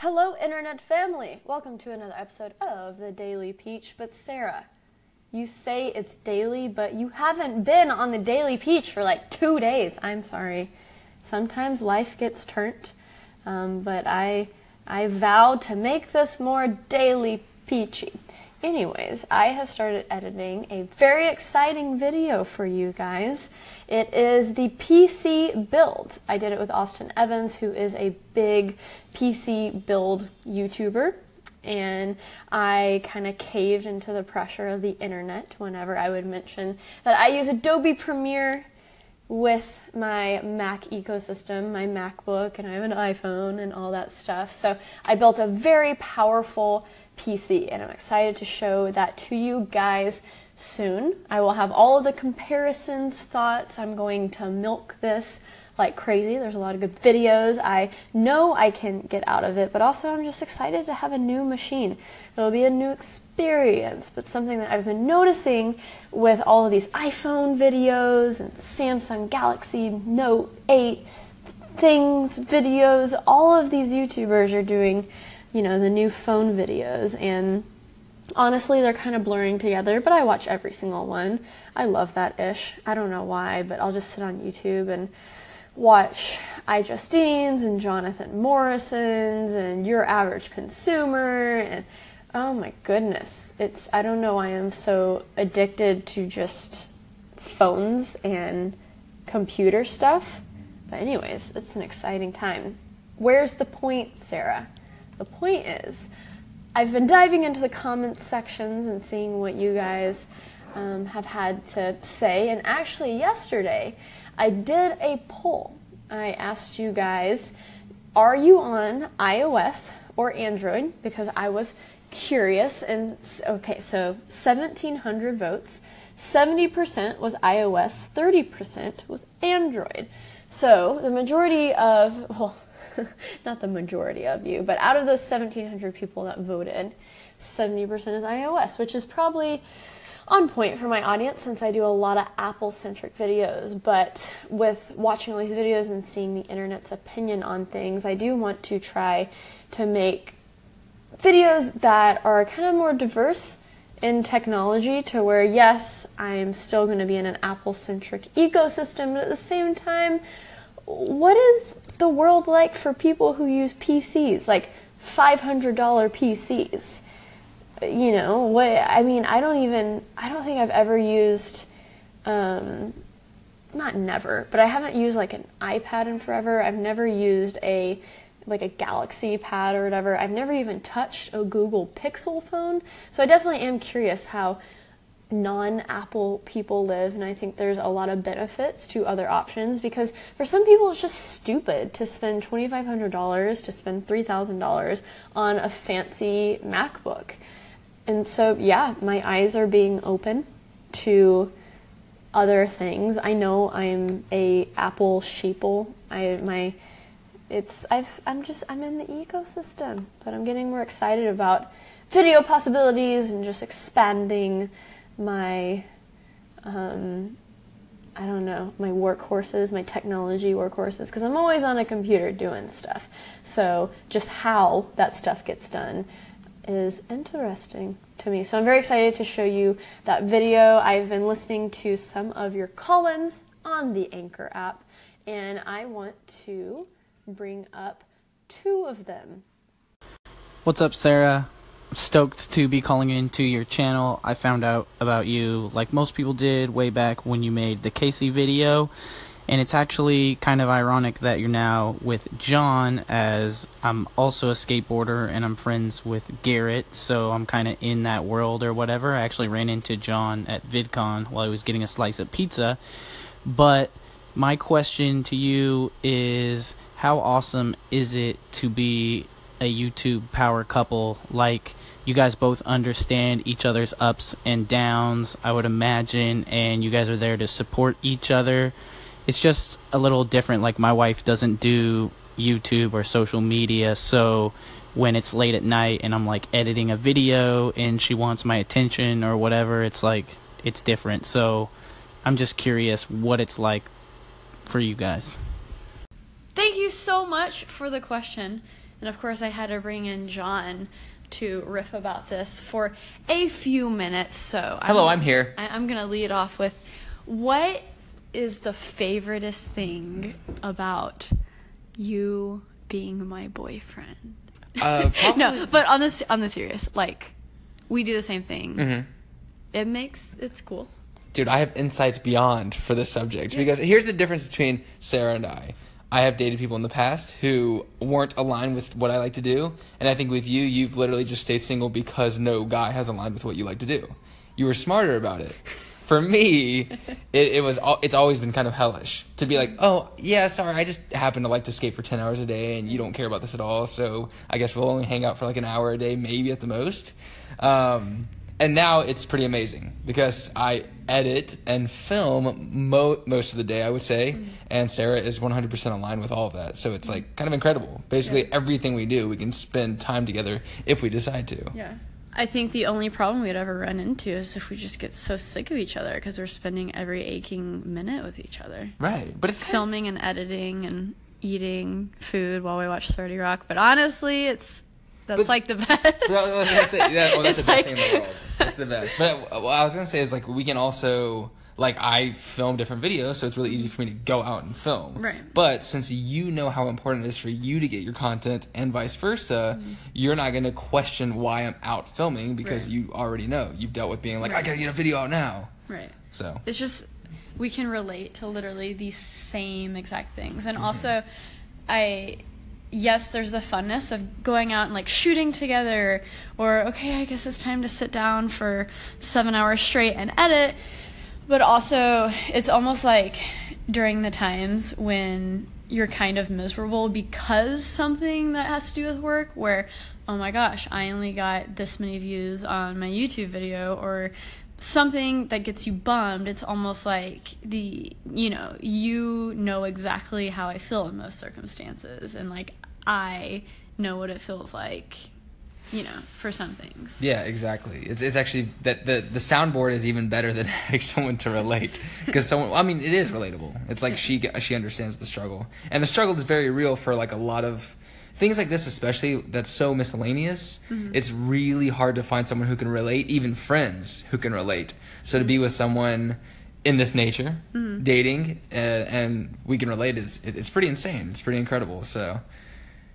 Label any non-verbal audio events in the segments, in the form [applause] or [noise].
Hello, Internet family! Welcome to another episode of the Daily Peach. But, Sara, you say it's daily, but you haven't been on the Daily Peach for like two days. I'm sorry. Sometimes life gets turned, um, but I, I vowed to make this more daily peachy. Anyways, I have started editing a very exciting video for you guys. It is the PC build. I did it with Austin Evans, who is a big PC build YouTuber. And I kind of caved into the pressure of the internet whenever I would mention that I use Adobe Premiere with my Mac ecosystem, my MacBook, and I have an iPhone and all that stuff. So I built a very powerful PC, and I'm excited to show that to you guys soon. I will have all of the comparisons, thoughts. I'm going to milk this like crazy. There's a lot of good videos. I know I can get out of it, but also I'm just excited to have a new machine. It'll be a new experience, but something that I've been noticing with all of these iPhone videos and Samsung Galaxy Note 8 things, videos, all of these YouTubers are doing, you know, the new phone videos and honestly they're kind of blurring together but i watch every single one i love that ish i don't know why but i'll just sit on youtube and watch iJustine's and Jonathan Morrison's and Your Average Consumer and oh my goodness, it's I don't know why I'm so addicted to just phones and computer stuff. But anyways, it's an exciting time. Where's the point, Sara? The point is I've been diving into the comments sections and seeing what you guys um, have had to say. And actually, yesterday, I did a poll. I asked you guys, are you on iOS or Android? Because I was curious. And okay, so 1,700 votes. 70% was iOS, 30% was Android. So the majority of, well, [laughs] not the majority of you, but out of those 1,700 people that voted, 70% is iOS, which is probably on point for my audience since I do a lot of Apple centric videos. But with watching all these videos and seeing the internet's opinion on things, I do want to try to make videos that are kind of more diverse in technology to where, yes, I'm still going to be in an Apple centric ecosystem, but at the same time, what is the world like for people who use PCs? Like $500 PCs you know what i mean i don't even i don't think i've ever used um, not never but i haven't used like an ipad in forever. I've never used a like a galaxy pad or whatever. I've never even touched a google pixel phone. So i definitely am curious how non-apple people live and i think there's a lot of benefits to other options because for some people it's just stupid to spend $2500 to spend $3000 on a fancy macbook and so yeah, my eyes are being open to other things. I know I'm a Apple sheeple. I my it's I've I'm just I'm in the ecosystem, but I'm getting more excited about video possibilities and just expanding my um, I don't know, my workhorses, my technology workhorses, because I'm always on a computer doing stuff. So just how that stuff gets done is interesting to me. So I'm very excited to show you that video. I've been listening to some of your call-ins on the Anchor app, and I want to bring up two of them. What's up, Sara? stoked to be calling into your channel. I found out about you like most people did way back when you made the Casey video and it's actually kind of ironic that you're now with John as I'm also a skateboarder and I'm friends with Garrett so I'm kind of in that world or whatever. I actually ran into John at VidCon while he was getting a slice of pizza. But my question to you is how awesome is it to be a YouTube power couple? Like you guys both understand each other's ups and downs I would imagine and you guys are there to support each other it's just a little different. Like my wife doesn't do YouTube or social media, so when it's late at night and I'm like editing a video and she wants my attention or whatever, it's like it's different. So I'm just curious what it's like for you guys. Thank you so much for the question. And of course, I had to bring in John to riff about this for a few minutes. So, Hello, I'm here. I, I'm going to lead off with what is the favoriteest thing about you being my boyfriend? Uh, [laughs] no, but on this on the serious, like we do the same thing. Mhm. It makes it's cool. Dude, I have insights beyond for this subject because here's the difference between Sara and I. I have dated people in the past who weren't aligned with what I like to do, and I think with you, you've literally just stayed single because no guy has aligned with what you like to do. You were smarter about it. [laughs] For me, it, it was it's always been kind of hellish to be like, oh yeah, sorry, I just happen to like to skate for ten hours a day, and you don't care about this at all. So I guess we'll only hang out for like an hour a day, maybe at the most. Um, and now it's pretty amazing because I edit and film mo- most of the day, I would say, and Sara is 100% aligned with all of that. So it's like kind of incredible. Basically, Yeah. everything we do, we can spend time together if we decide to. Yeah. I think the only problem we'd ever run into is if we just get so sick of each other because we're spending every aching minute with each other, Right, but it's filming and editing and eating food while we watch 30 Rock. But honestly, it's that's But- like the [laughs] best. Well, I was gonna say, yeah, well, that's It's the best like- thing in the world. It's the best. But uh, what I was gonna say is like we can also like I film different videos, so it's really easy for me to go out and film. Right. But since you know how important it is for you to get your content and vice versa, you're not gonna question why I'm out filming because Right. you already know. You've dealt with being like, I gotta get a video out now. right. So It's just we can relate to literally the same exact things. Mm-hmm. And also I yes, there's the funness of going out and like shooting together or okay, I guess it's time to sit down for 7 hours straight and edit. But also it's almost like during the times when you're kind of miserable because something that has to do with work where oh my gosh, I only got this many views on my YouTube video or something that gets you bummed, it's almost like the you know, you know exactly how I feel in most circumstances and like I know what it feels like, you know, for some things. Yeah, exactly. It's it's actually that the the soundboard is even better than [laughs] having someone to relate because someone. I mean, it is relatable. It's like she she understands the struggle, and the struggle is very real for like a lot of things like this, especially that's so miscellaneous. It's really hard to find someone who can relate, even friends who can relate. So to be with someone in this nature, dating, uh, and we can relate is it, it's pretty insane. It's pretty incredible. So.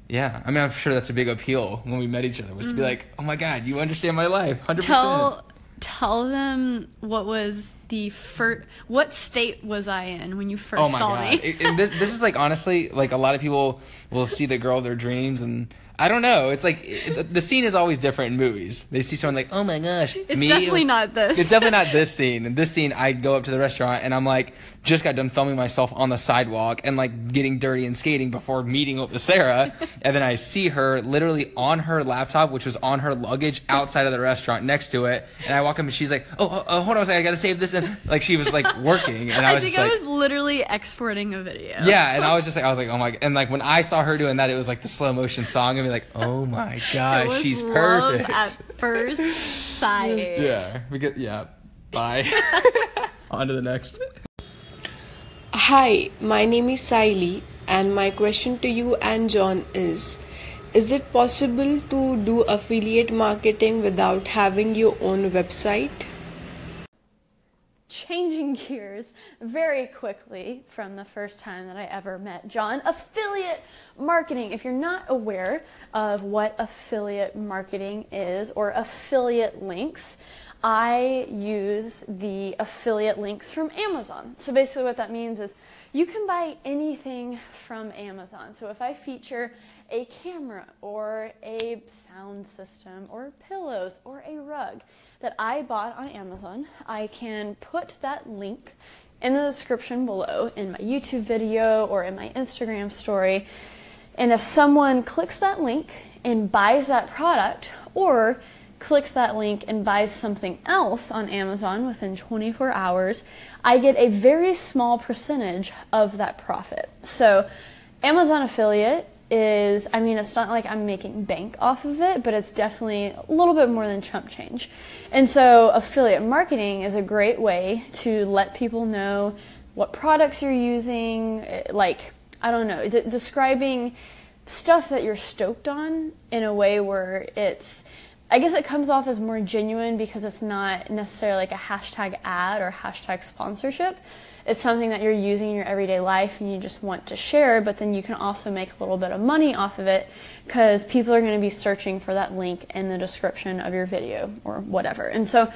Yeah, I mean, I'm sure that's a big appeal when we met each other was to be mm-hmm. like, "Oh my God, you understand my life, hundred percent." Tell tell them what was the first what state was I in when you first Oh saw God, me? It- it- this this is like honestly, like a lot of people will see the girl of their dreams, and I don't know. It's like it, the scene is always different in movies. They see someone like, "Oh my gosh," it's me, definitely not this. It's definitely not this scene. In this scene, I go up to the restaurant and I'm like, just got done filming myself on the sidewalk and like getting dirty and skating before meeting up with Sara. [laughs] and then I see her literally on her laptop, which was on her luggage outside of the restaurant next to it. And I walk up and she's like, oh, oh, hold on a second, I gotta save this. And like she was like working. And I I was think just I like, was literally exporting a video. yeah, and I was just like, I was like, oh my, and like when I saw her doing that, it was like the slow motion song, and be like, [laughs] oh my It gosh, was she's love perfect. at first sight. yeah, we get yeah. Bye. [laughs] On to the next. Hi, my name is Saili, and my question to you and John is Is it possible to do affiliate marketing without having your own website? Changing [laughs] gears very quickly from the first time that I ever met John. Affiliate marketing. If you're not aware of what affiliate marketing is or affiliate links, I use the affiliate links from Amazon. So basically, what that means is you can buy anything from Amazon. So if I feature a camera or a sound system or pillows or a rug that I bought on Amazon, I can put that link in the description below in my YouTube video or in my Instagram story. And if someone clicks that link and buys that product or clicks that link and buys something else on Amazon within 24 hours, I get a very small percentage of that profit. So, Amazon affiliate is, I mean, it's not like I'm making bank off of it, but it's definitely a little bit more than chump change. And so, affiliate marketing is a great way to let people know what products you're using, eh, like, I don't know, de- describing stuff that you're stoked on in a way where it's I guess it comes off as more genuine because it's not necessarily like a hashtag ad or hashtag sponsorship. It's something that you're using in your everyday life and you just want to share, but then you can also make a little bit of money off of it because people are going to be searching for that link in the description of your video or whatever. And so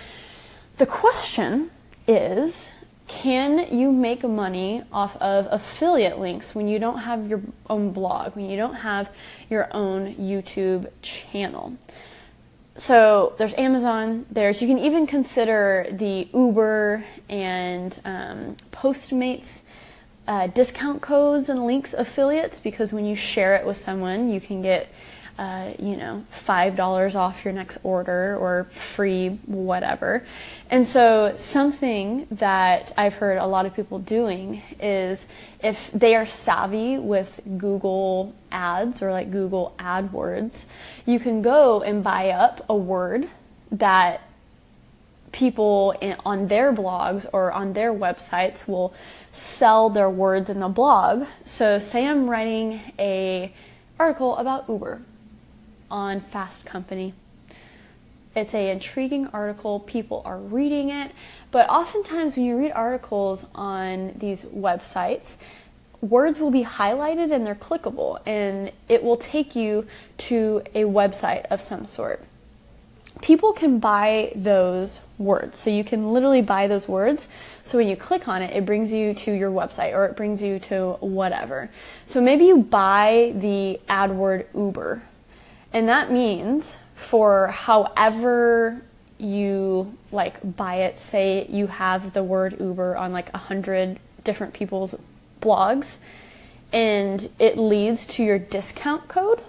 the question is can you make money off of affiliate links when you don't have your own blog, when you don't have your own YouTube channel? So there's Amazon, there's, you can even consider the Uber and um, Postmates uh, discount codes and links affiliates because when you share it with someone, you can get uh, you know, $5 off your next order or free whatever. And so, something that I've heard a lot of people doing is if they are savvy with Google ads or like Google AdWords, you can go and buy up a word that people on their blogs or on their websites will sell their words in the blog. So, say I'm writing a article about Uber on Fast Company. It's a intriguing article. People are reading it, but oftentimes when you read articles on these websites, words will be highlighted and they're clickable, and it will take you to a website of some sort. People can buy those words. So you can literally buy those words. So when you click on it, it brings you to your website or it brings you to whatever. So maybe you buy the ad word Uber and that means for however you like buy it, say you have the word Uber on like a hundred different people's blogs and it leads to your discount code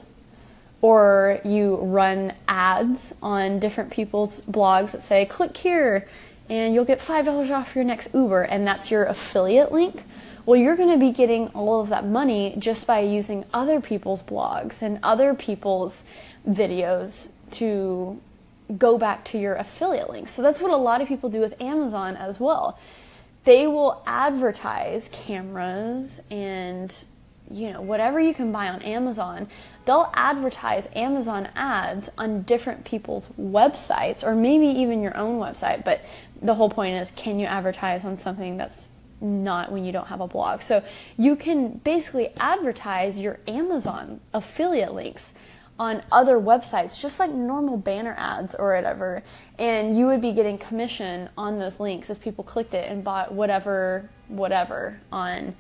or you run ads on different people's blogs that say click here and you'll get $5 off your next Uber and that's your affiliate link well, you're going to be getting all of that money just by using other people's blogs and other people's videos to go back to your affiliate links. So that's what a lot of people do with Amazon as well. They will advertise cameras and you know whatever you can buy on Amazon. They'll advertise Amazon ads on different people's websites or maybe even your own website, but the whole point is can you advertise on something that's not when you don't have a blog. So you can basically advertise your Amazon affiliate links on other websites, just like normal banner ads or whatever, and you would be getting commission on those links if people clicked it and bought whatever, whatever on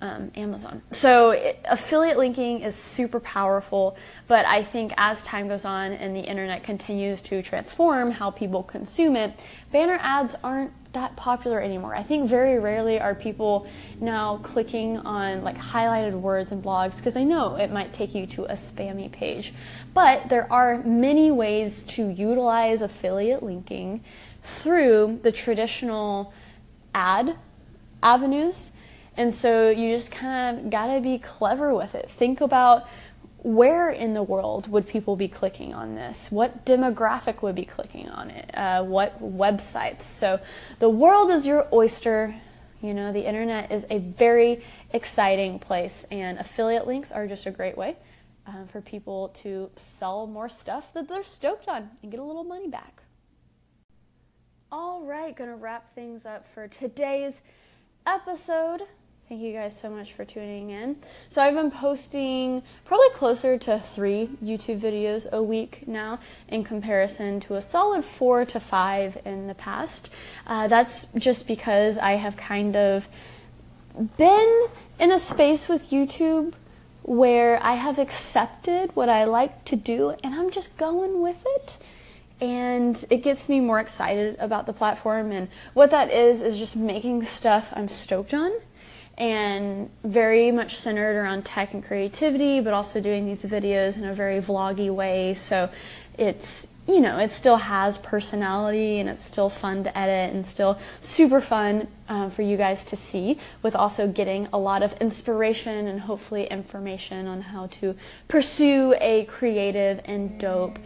um, Amazon. So it, affiliate linking is super powerful, but I think as time goes on and the internet continues to transform how people consume it, banner ads aren't that popular anymore. I think very rarely are people now clicking on like highlighted words and blogs because they know it might take you to a spammy page. But there are many ways to utilize affiliate linking through the traditional ad avenues. And so you just kind of got to be clever with it. Think about where in the world would people be clicking on this? What demographic would be clicking on it? Uh, what websites? So the world is your oyster. You know, the internet is a very exciting place, and affiliate links are just a great way uh, for people to sell more stuff that they're stoked on and get a little money back. All right, gonna wrap things up for today's episode. Thank you guys so much for tuning in. So, I've been posting probably closer to three YouTube videos a week now, in comparison to a solid four to five in the past. Uh, that's just because I have kind of been in a space with YouTube where I have accepted what I like to do and I'm just going with it. And it gets me more excited about the platform. And what that is, is just making stuff I'm stoked on and very much centered around tech and creativity, but also doing these videos in a very vloggy way. So it's, you know, it still has personality and it's still fun to edit and still super fun uh, for you guys to see, with also getting a lot of inspiration and hopefully information on how to pursue a creative and dope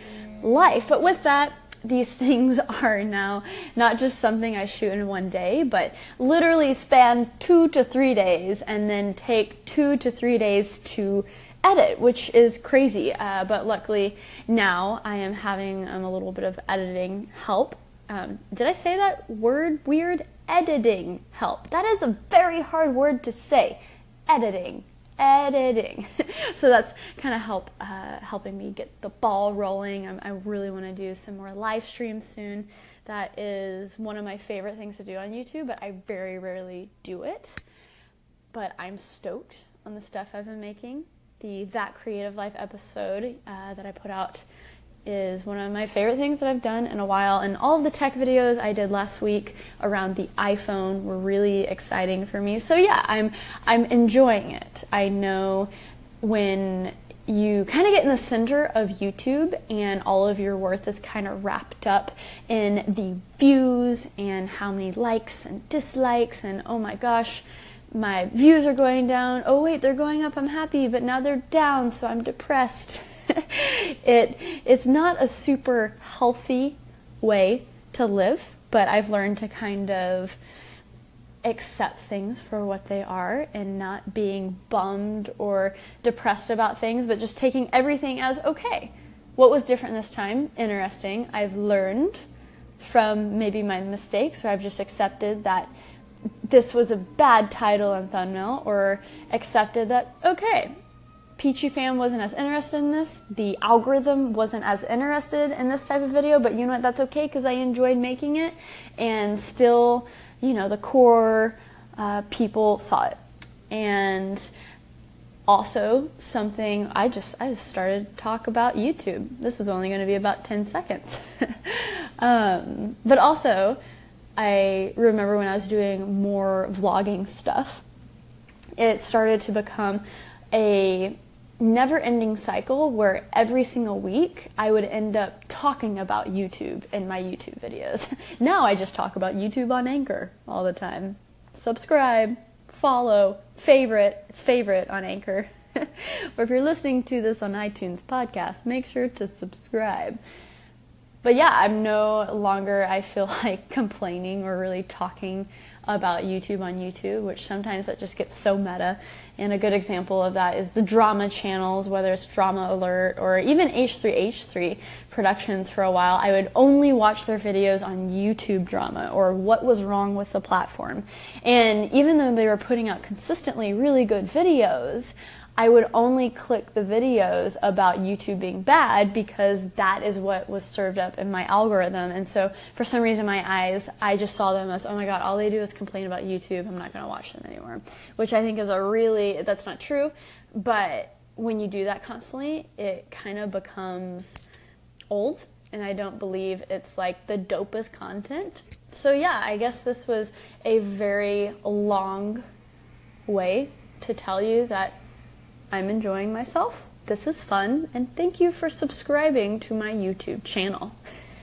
life. But with that, these [laughs] things are now not just something I shoot in one day, but literally span two to three days and then take two to three days to edit, which is crazy. Uh, but luckily now I am having um, a little bit of editing help. Um, did I say that word weird? Editing help. That is a very hard word to say. Editing editing. [laughs] so that's kind of help uh, helping me get the ball rolling. I'm, i really want to do some more live streams soon. That is one of my favorite things to do on YouTube, but I very rarely do it. But I'm stoked on the stuff I've been making. The That Creative Life episode uh, that I put out is one of my favorite things that I've done in a while. And all the tech videos I did last week around the iPhone were really exciting for me. So yeah, I'm I'm enjoying it. I know when you kind of get in the center of YouTube and all of your worth is kind of wrapped up in the views and how many likes and dislikes and oh my gosh, my views are going down. Oh wait, they're going up. I'm happy, but now they're down, so I'm depressed. [laughs] [laughs] it it's not a super healthy way to live, but I've learned to kind of accept things for what they are and not being bummed or depressed about things, but just taking everything as okay. What was different this time? Interesting. I've learned from maybe my mistakes, or I've just accepted that this was a bad title and thumbnail, or accepted that, okay, Peachy Fam wasn't as interested in this. The algorithm wasn't as interested in this type of video, but you know what? That's okay because I enjoyed making it, and still, you know, the core uh, people saw it. And also something I just I just started to talk about YouTube. This was only going to be about 10 seconds. [laughs] um, but also, I remember when I was doing more vlogging stuff, it started to become a never ending cycle where every single week I would end up talking about YouTube in my YouTube videos. [laughs] now I just talk about YouTube on Anchor all the time. Subscribe, follow, favorite. It's favorite on Anchor. [laughs] or if you're listening to this on iTunes podcast, make sure to subscribe. But yeah, I'm no longer, I feel [laughs] like, complaining or really talking about YouTube on YouTube, which sometimes that just gets so meta. And a good example of that is the drama channels, whether it's Drama Alert or even H3H3 Productions for a while. I would only watch their videos on YouTube drama or what was wrong with the platform. And even though they were putting out consistently really good videos, I would only click the videos about YouTube being bad because that is what was served up in my algorithm. And so for some reason, my eyes, I just saw them as, oh my God, all they do is complain about YouTube. I'm not going to watch them anymore, which I think is a really, that's not true. But when you do that constantly, it kind of becomes old. And I don't believe it's like the dopest content. So, yeah, I guess this was a very long way to tell you that I'm enjoying myself. This is fun, and thank you for subscribing to my YouTube channel.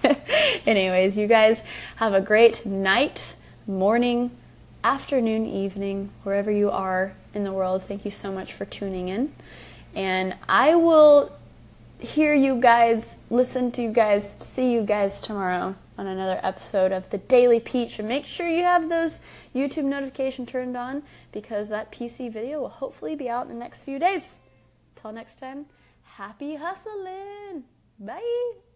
[laughs] Anyways, you guys have a great night, morning, afternoon, evening, wherever you are in the world. Thank you so much for tuning in. And I will hear you guys, listen to you guys, see you guys tomorrow on another episode of the Daily Peach. And make sure you have those YouTube notification turned on because that PC video will hopefully be out in the next few days. Till next time, happy hustling. Bye.